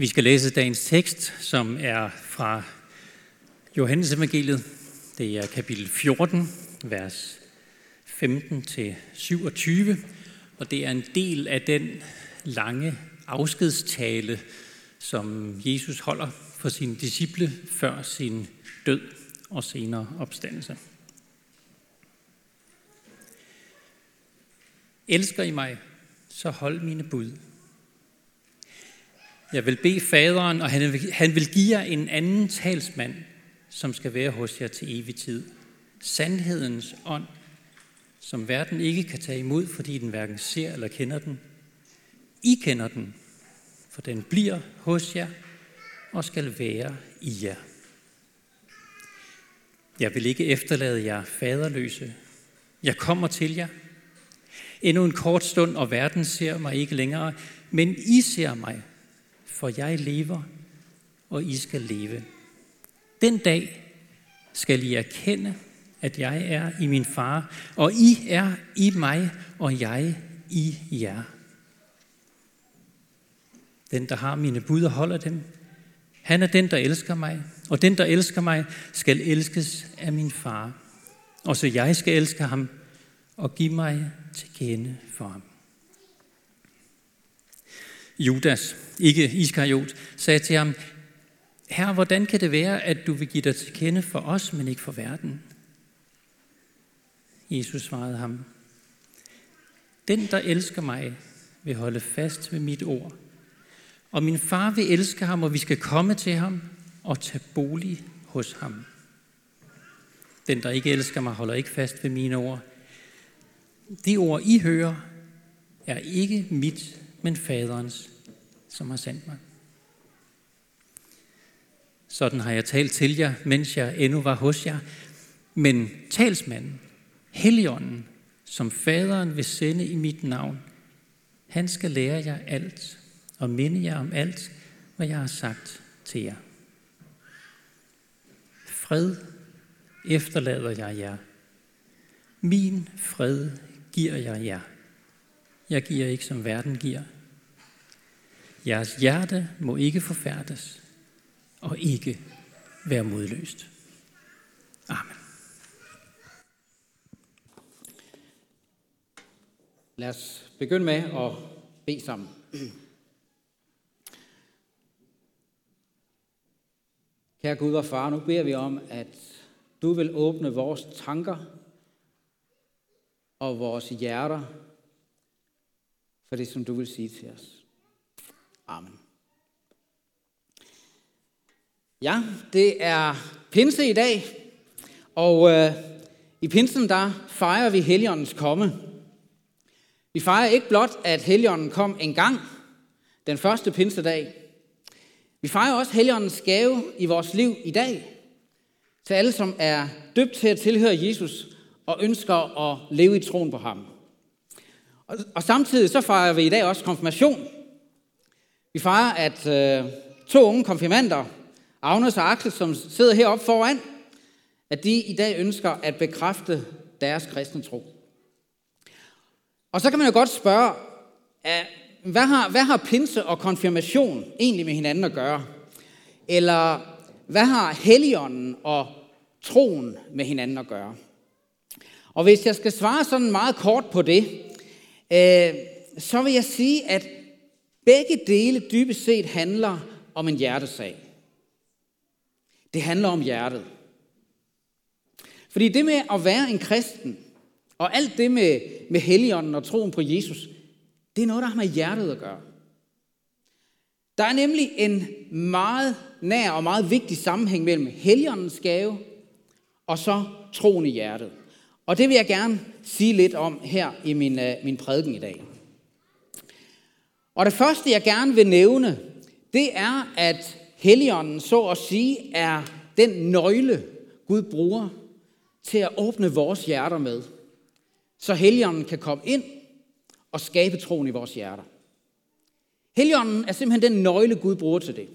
Vi skal læse dagens tekst, som er fra Johannes evangeliet. Det er kapitel 14, vers 15 til 27, og det er en del af den lange afskedstale, som Jesus holder for sine disciple før sin død og senere opstandelse. Elsker I mig, så hold mine bud. Jeg vil bede faderen, og han vil, han vil give jer en anden talsmand, som skal være hos jer til evig tid. Sandhedens ånd, som verden ikke kan tage imod, fordi den hverken ser eller kender den. I kender den, for den bliver hos jer og skal være i jer. Jeg vil ikke efterlade jer faderløse. Jeg kommer til jer. Endnu en kort stund, og verden ser mig ikke længere, men I ser mig, for jeg lever, og I skal leve. Den dag skal I erkende, at jeg er i min far, og I er i mig, og jeg i jer. Den, der har mine bud og holder dem, han er den, der elsker mig, og den, der elsker mig, skal elskes af min far. Og så jeg skal elske ham og give mig til kende for ham. Judas, ikke Iskariot, sagde til ham, Herre, hvordan kan det være, at du vil give dig til kende for os, men ikke for verden? Jesus svarede ham, Den, der elsker mig, vil holde fast ved mit ord. Og min far vil elske ham, og vi skal komme til ham og tage bolig hos ham. Den, der ikke elsker mig, holder ikke fast ved mine ord. De ord, I hører, er ikke mit, men faderens, som har sendt mig. Sådan har jeg talt til jer, mens jeg endnu var hos jer. Men talsmanden, Helligånden, som faderen vil sende i mit navn, han skal lære jer alt og minde jer om alt, hvad jeg har sagt til jer. Fred efterlader jeg jer. Min fred giver jeg jer. Jeg giver ikke, som verden giver. Jeres hjerte må ikke forfærdes og ikke være modløst. Amen. Lad os begynde med at bede sammen. Kære Gud og Far, nu beder vi om, at du vil åbne vores tanker og vores hjerter for det, som du vil sige til os. Amen. Ja, det er pinse i dag, og øh, i pinsen der fejrer vi Helligåndens komme. Vi fejrer ikke blot, at Helligånden kom en gang, den første pinsedag. Vi fejrer også Helligåndens gave i vores liv i dag, til alle, som er døbt til at tilhøre Jesus og ønsker at leve i troen på ham. Og, og samtidig så fejrer vi i dag også konfirmation. Vi fejrer, at øh, to unge konfirmander, Agnes og Axel, som sidder heroppe foran, at de i dag ønsker at bekræfte deres kristne tro. Og så kan man jo godt spørge, øh, hvad har, hvad har pinse og konfirmation egentlig med hinanden at gøre? Eller hvad har helligånden og troen med hinanden at gøre? Og hvis jeg skal svare sådan meget kort på det, øh, så vil jeg sige, at begge dele dybest set handler om en hjertesag. Det handler om hjertet. Fordi det med at være en kristen, og alt det med, med helligånden og troen på Jesus, det er noget, der har med hjertet at gøre. Der er nemlig en meget nær og meget vigtig sammenhæng mellem helligåndens gave og så troen i hjertet. Og det vil jeg gerne sige lidt om her i min, uh, min prædiken i dag. Og det første, jeg gerne vil nævne, det er, at Helligånden, så at sige, er den nøgle, Gud bruger til at åbne vores hjerter med. Så Helligånden kan komme ind og skabe troen i vores hjerter. Helligånden er simpelthen den nøgle, Gud bruger til det.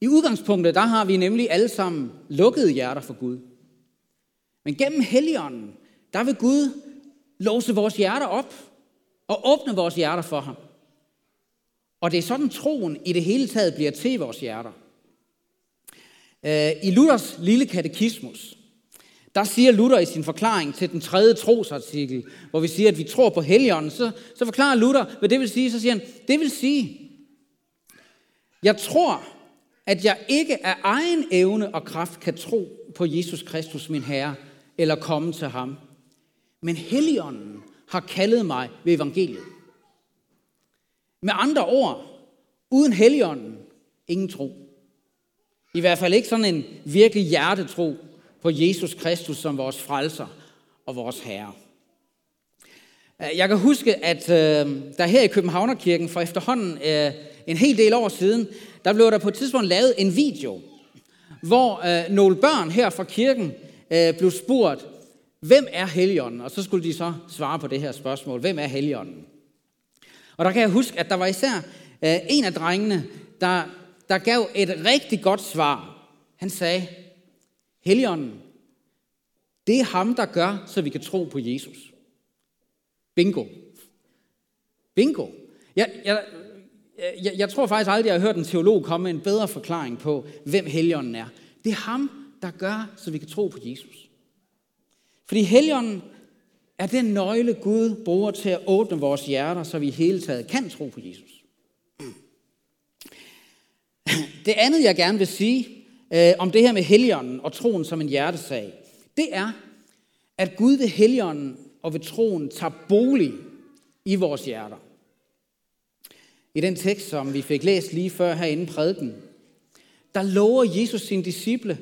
I udgangspunktet, der har vi nemlig alle sammen lukkede hjerter for Gud. Men gennem Helligånden, der vil Gud låse vores hjerter op og åbne vores hjerter for ham. Og det er sådan, troen i det hele taget bliver til vores hjerter. Øh, I Luthers lille katekismus, der siger Luther i sin forklaring til den tredje trosartikel, hvor vi siger, at vi tror på Helligånden, så, så forklarer Luther, hvad det vil sige. Så siger han, det vil sige, jeg tror, at jeg ikke af egen evne og kraft kan tro på Jesus Kristus, min Herre, eller komme til ham. Men Helligånden har kaldet mig ved evangeliet. Med andre ord, uden Helligånden, ingen tro. I hvert fald ikke sådan en virkelig hjertetro på Jesus Kristus som vores frelser og vores herre. Jeg kan huske, at øh, der her i Københavnerkirken for efterhånden øh, en hel del år siden, der blev der på et tidspunkt lavet en video, hvor øh, nogle børn her fra kirken Øh, blev spurgt, hvem er Helligånden? Og så skulle de så svare på det her spørgsmål, hvem er Helligånden? Og der kan jeg huske, at der var især øh, en af drengene, der, der gav et rigtig godt svar. Han sagde, Helligånden, det er ham, der gør, så vi kan tro på Jesus. Bingo. Bingo. Jeg, jeg, jeg, jeg tror faktisk aldrig, jeg har hørt en teolog komme med en bedre forklaring på, hvem Helligånden er. Det er ham, der gør, så vi kan tro på Jesus. Fordi Helligånden er den nøgle, Gud bruger til at åbne vores hjerter, så vi i hele taget kan tro på Jesus. Det andet, jeg gerne vil sige øh, om det her med Helligånden og troen som en hjertesag, det er, at Gud ved Helligånden og ved troen tager bolig i vores hjerter. I den tekst, som vi fik læst lige før herinde prædiken, der lover Jesus sine disciple,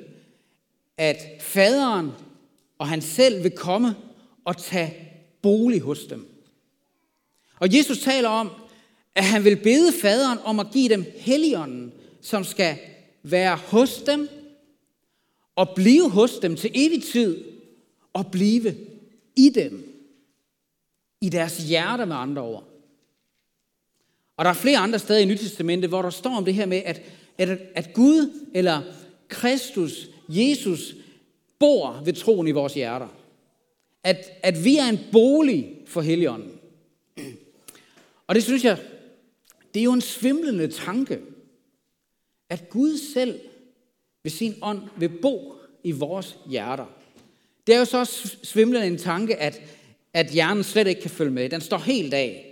at faderen og han selv vil komme og tage bolig hos dem. Og Jesus taler om, at han vil bede faderen om at give dem helligånden, som skal være hos dem og blive hos dem til evig tid og blive i dem. I deres hjerte med andre ord. Og der er flere andre steder i Nyt Testamentet, hvor der står om det her med, at, at, at Gud eller Kristus, Jesus, bor ved troen i vores hjerter. At, at vi er en bolig for Helligånden. Og det synes jeg, det er jo en svimlende tanke, at Gud selv ved sin ånd vil bo i vores hjerter. Det er jo så svimlende en tanke, at, at hjernen slet ikke kan følge med. Den står helt af.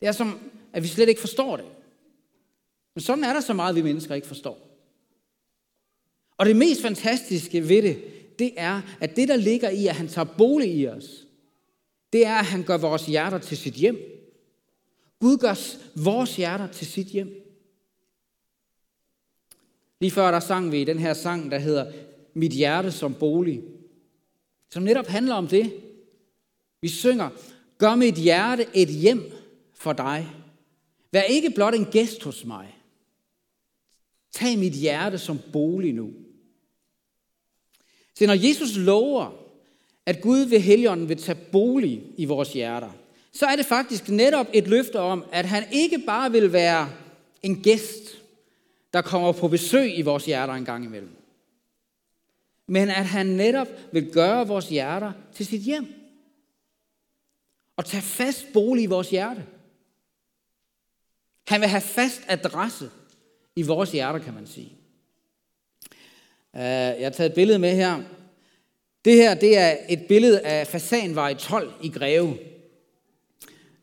Det er som, at vi slet ikke forstår det. Men sådan er der så meget, vi mennesker ikke forstår. Og det mest fantastiske ved det, det er, at det, der ligger i, at han tager bolig i os, det er, at han gør vores hjerter til sit hjem. Gud gør vores hjerter til sit hjem. Lige før der sang vi den her sang, der hedder Mit hjerte som bolig, som netop handler om det. Vi synger, gør mit hjerte et hjem for dig. Vær ikke blot en gæst hos mig. Tag mit hjerte som bolig nu. Så når Jesus lover, at Gud ved Helligånden vil tage bolig i vores hjerter, så er det faktisk netop et løfte om, at han ikke bare vil være en gæst, der kommer på besøg i vores hjerter en gang imellem. Men at han netop vil gøre vores hjerter til sit hjem. Og tage fast bolig i vores hjerte. Han vil have fast adresse i vores hjerter, kan man sige. Øh, jeg har taget et billede med her. Det her det er et billede af Fasanvej 12 i Greve.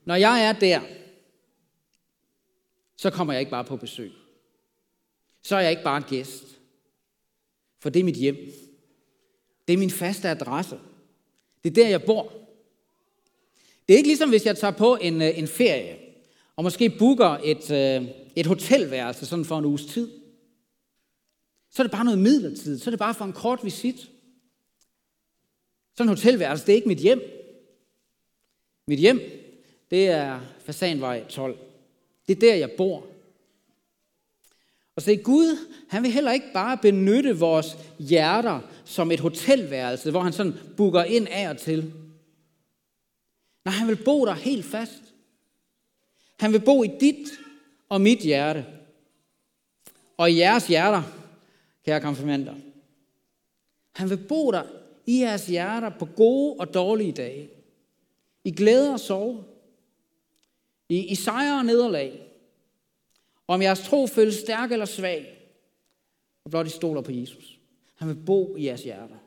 Når jeg er der, så kommer jeg ikke bare på besøg så er jeg ikke bare en gæst. For det er mit hjem. Det er min faste adresse. Det er der, jeg bor. Det er ikke ligesom, hvis jeg tager på en, øh, en ferie, og måske booker et, øh, et hotelværelse sådan for en uges tid. Så er det bare noget midlertidigt. Så er det bare for en kort visit. Sådan en hotelværelse, det er ikke mit hjem. Mit hjem, det er Fasanvej 12. Det er der, jeg bor. Og se, Gud, han vil heller ikke bare benytte vores hjerter som et hotelværelse, hvor han sådan booker ind af og til. Nej, han vil bo der helt fast. Han vil bo i dit og mit hjerte. Og i jeres hjerter, kære konfirmander. Han vil bo der i jeres hjerter på gode og dårlige dage. I glæde og sorg. I, i sejre og nederlag. Om jeres tro føles stærk eller svag, og blot I stoler på Jesus. Han vil bo i jeres hjerter.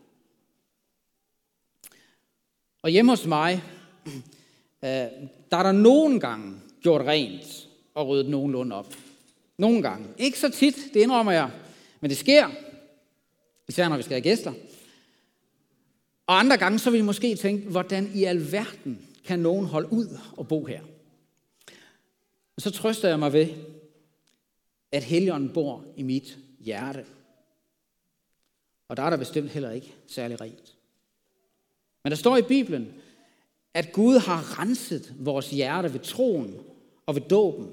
Og hjemme hos mig, øh, der er der nogen gange gjort rent og ryddet nogenlunde op. Nogle gange. Ikke så tit, det indrømmer jeg. Men det sker. Især når vi skal have gæster. Og andre gange, så vil vi måske tænke, hvordan i alverden kan nogen holde ud og bo her? Og så trøster jeg mig ved, at Helligånden bor i mit hjerte. Og der er der bestemt heller ikke særlig rent. Men der står i Bibelen, at Gud har renset vores hjerte ved troen og ved dåben.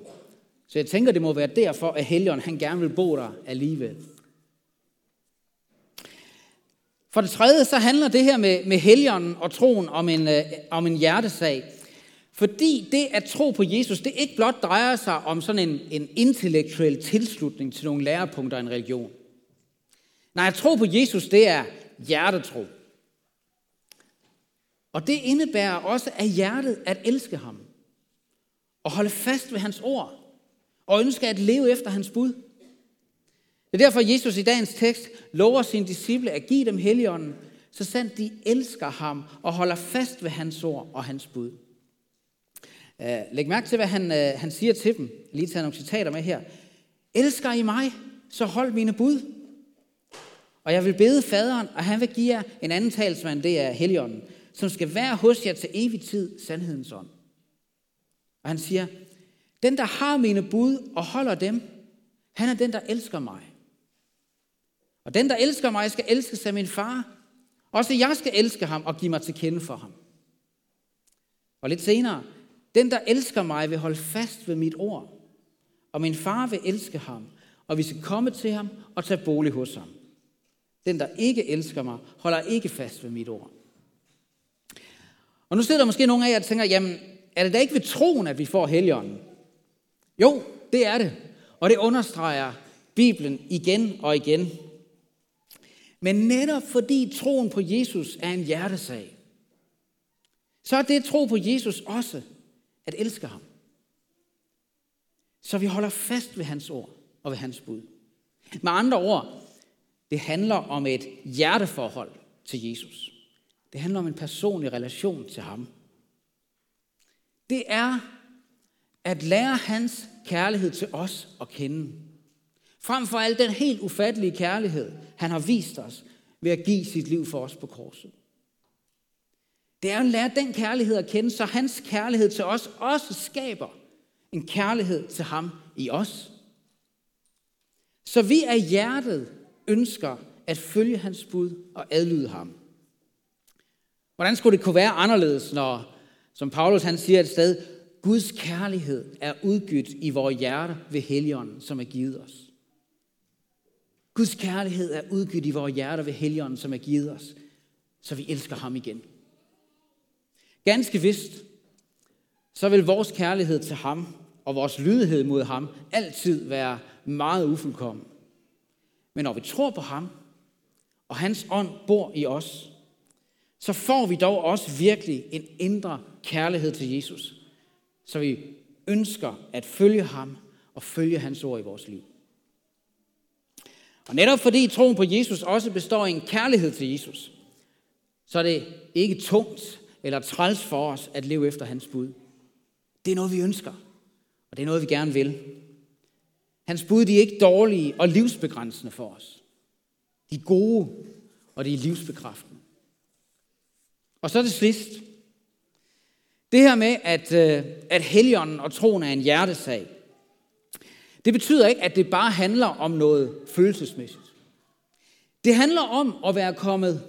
Så jeg tænker, det må være derfor, at Helligånden han gerne vil bo der alligevel. For det tredje, så handler det her med, med Helligånden og troen om en, øh, om en hjertesag. Fordi det at tro på Jesus, det ikke blot drejer sig om sådan en, en intellektuel tilslutning til nogle lærepunkter i en religion. Nej, at tro på Jesus, det er hjertetro. Og det indebærer også af hjertet at elske ham. Og holde fast ved hans ord. Og ønske at leve efter hans bud. Det er derfor, Jesus i dagens tekst lover sine disciple at give dem helligånden, så sandt de elsker ham og holder fast ved hans ord og hans bud. Øh, læg mærke til, hvad han, øh, han siger til dem. Lige tage nogle citater med her. Elsker I mig, så hold mine bud. Og jeg vil bede faderen, og han vil give jer en anden talsmand, det er Helligånden, som skal være hos jer til evig tid, sandhedens ånd. Og han siger, den der har mine bud og holder dem, han er den, der elsker mig. Og den, der elsker mig, skal elskes af min far. Også jeg skal elske ham og give mig til kende for ham. Og lidt senere, den, der elsker mig, vil holde fast ved mit ord. Og min far vil elske ham, og vi skal komme til ham og tage bolig hos ham. Den, der ikke elsker mig, holder ikke fast ved mit ord. Og nu sidder der måske nogle af jer og tænker, jamen, er det da ikke ved troen, at vi får helligånden? Jo, det er det. Og det understreger Bibelen igen og igen. Men netop fordi troen på Jesus er en hjertesag, så er det tro på Jesus også at elske ham. Så vi holder fast ved hans ord og ved hans bud. Med andre ord, det handler om et hjerteforhold til Jesus. Det handler om en personlig relation til ham. Det er at lære hans kærlighed til os at kende. Frem for alt den helt ufattelige kærlighed, han har vist os ved at give sit liv for os på korset. Det er at lære den kærlighed at kende, så hans kærlighed til os også skaber en kærlighed til ham i os. Så vi af hjertet ønsker at følge hans bud og adlyde ham. Hvordan skulle det kunne være anderledes, når, som Paulus han siger et sted, Guds kærlighed er udgydt i vores hjerte ved Helligånden, som er givet os. Guds kærlighed er udgydt i vores hjerter ved Helligånden, som er givet os, så vi elsker ham igen. Ganske vist, så vil vores kærlighed til ham og vores lydighed mod ham altid være meget ufuldkommen. Men når vi tror på ham, og hans ånd bor i os, så får vi dog også virkelig en indre kærlighed til Jesus, så vi ønsker at følge ham og følge hans ord i vores liv. Og netop fordi troen på Jesus også består i en kærlighed til Jesus, så er det ikke tungt eller træls for os at leve efter hans bud. Det er noget, vi ønsker, og det er noget, vi gerne vil. Hans bud de er ikke dårlige og livsbegrænsende for os. De er gode, og de er livsbekræftende. Og så det sidst. Det her med, at, øh, at helligånden og troen er en hjertesag. Det betyder ikke, at det bare handler om noget følelsesmæssigt. Det handler om at være kommet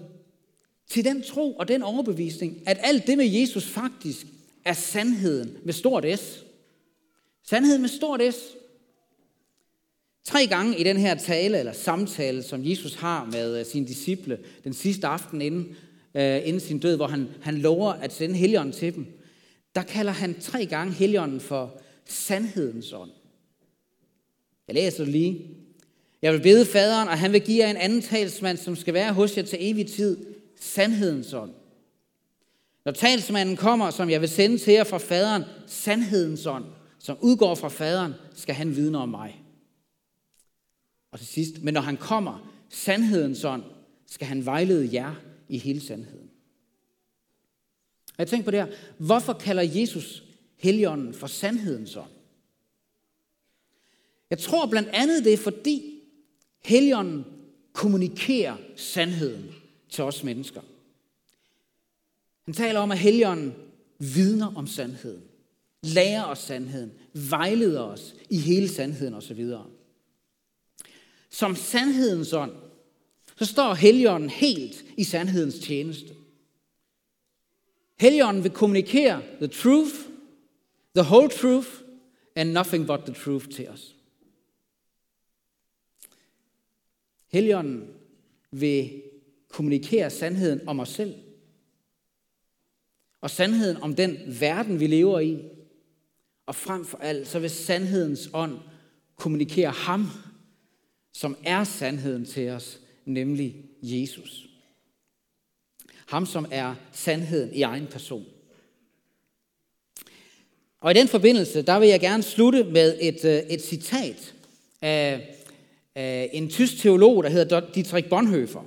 til den tro og den overbevisning, at alt det med Jesus faktisk er sandheden med stort S. Sandheden med stort S. Tre gange i den her tale eller samtale, som Jesus har med øh, sine disciple den sidste aften inden, øh, inden sin død, hvor han, han lover at sende Helligånden til dem, der kalder han tre gange Helligånden for sandhedens ånd. Jeg læser det lige. Jeg vil bede faderen, og han vil give jer en anden talsmand, som skal være hos jer til evig tid, sandhedens ånd. Når talsmanden kommer, som jeg vil sende til jer fra faderen, sandhedens ånd, som udgår fra faderen, skal han vidne om mig. Og til sidst, men når han kommer, sandhedens ånd, skal han vejlede jer i hele sandheden. Og jeg tænker på det her. Hvorfor kalder Jesus Helligånden for sandhedens ånd? Jeg tror blandt andet, det er fordi Helligånden kommunikerer sandheden til os mennesker. Han taler om, at Helligånden vidner om sandheden, lærer os sandheden, vejleder os i hele sandheden osv. Som sandhedens ånd, så står Helligånden helt i sandhedens tjeneste. Helligånden vil kommunikere the truth, the whole truth, and nothing but the truth til os. Helligånden vil kommunikere sandheden om os selv. Og sandheden om den verden, vi lever i. Og frem for alt, så vil sandhedens ånd kommunikere ham, som er sandheden til os, nemlig Jesus. Ham, som er sandheden i egen person. Og i den forbindelse, der vil jeg gerne slutte med et, øh, et citat af, af en tysk teolog, der hedder Dietrich Bonhoeffer.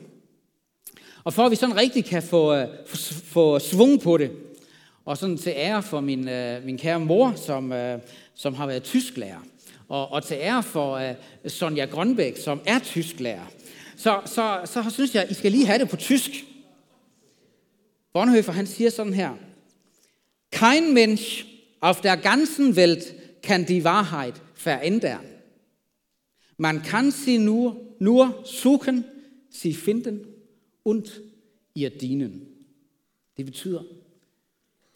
Og for at vi sådan rigtig kan få, øh, få, få svung på det, og sådan til ære for min, øh, min kære mor, som, som har været tysklærer, og, og til ære for Sonja Grønbæk, som er tysklærer, så, så, så synes jeg, I skal lige have det på tysk. Bonhoeffer, han siger sådan her. Kein Mensch auf der ganzen Welt kann die Wahrheit verändern. Man kann sie nur, nur suchen, sie finden und ihr dienen. Det betyder,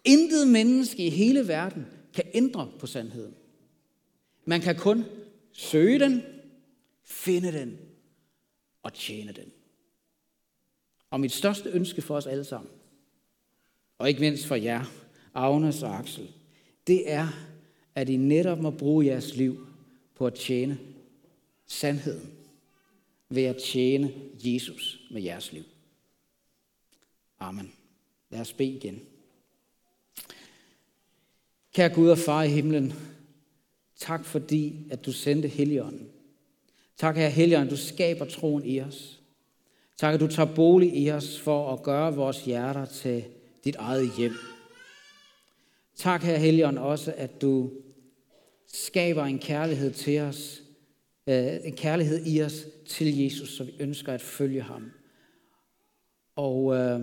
intet menneske i hele verden kan ændre på sandheden. Man kan kun søge den, finde den og tjene den. Og mit største ønske for os alle sammen, og ikke mindst for jer, Agnes og Axel, det er, at I netop må bruge jeres liv på at tjene sandheden ved at tjene Jesus med jeres liv. Amen. Lad os bede igen. Kære Gud og far i himlen, tak fordi, at du sendte Helligånden. Tak, Herre Helligånden, du skaber troen i os. Tak, at du tager bolig i os for at gøre vores hjerter til dit eget hjem. Tak, Herre Helligånden, også, at du skaber en kærlighed til os, Øh, en kærlighed i os til Jesus, så vi ønsker at følge ham. Og øh,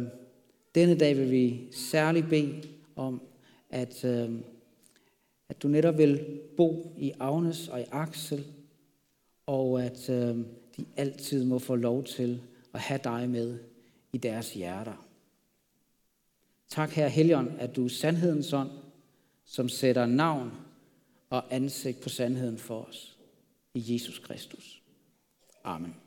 denne dag vil vi særligt bede om, at, øh, at du netop vil bo i Agnes og i Axel, og at øh, de altid må få lov til at have dig med i deres hjerter. Tak, Herre Helion, at du er sandhedens ånd, som sætter navn og ansigt på sandheden for os i Jesus Kristus. Amen.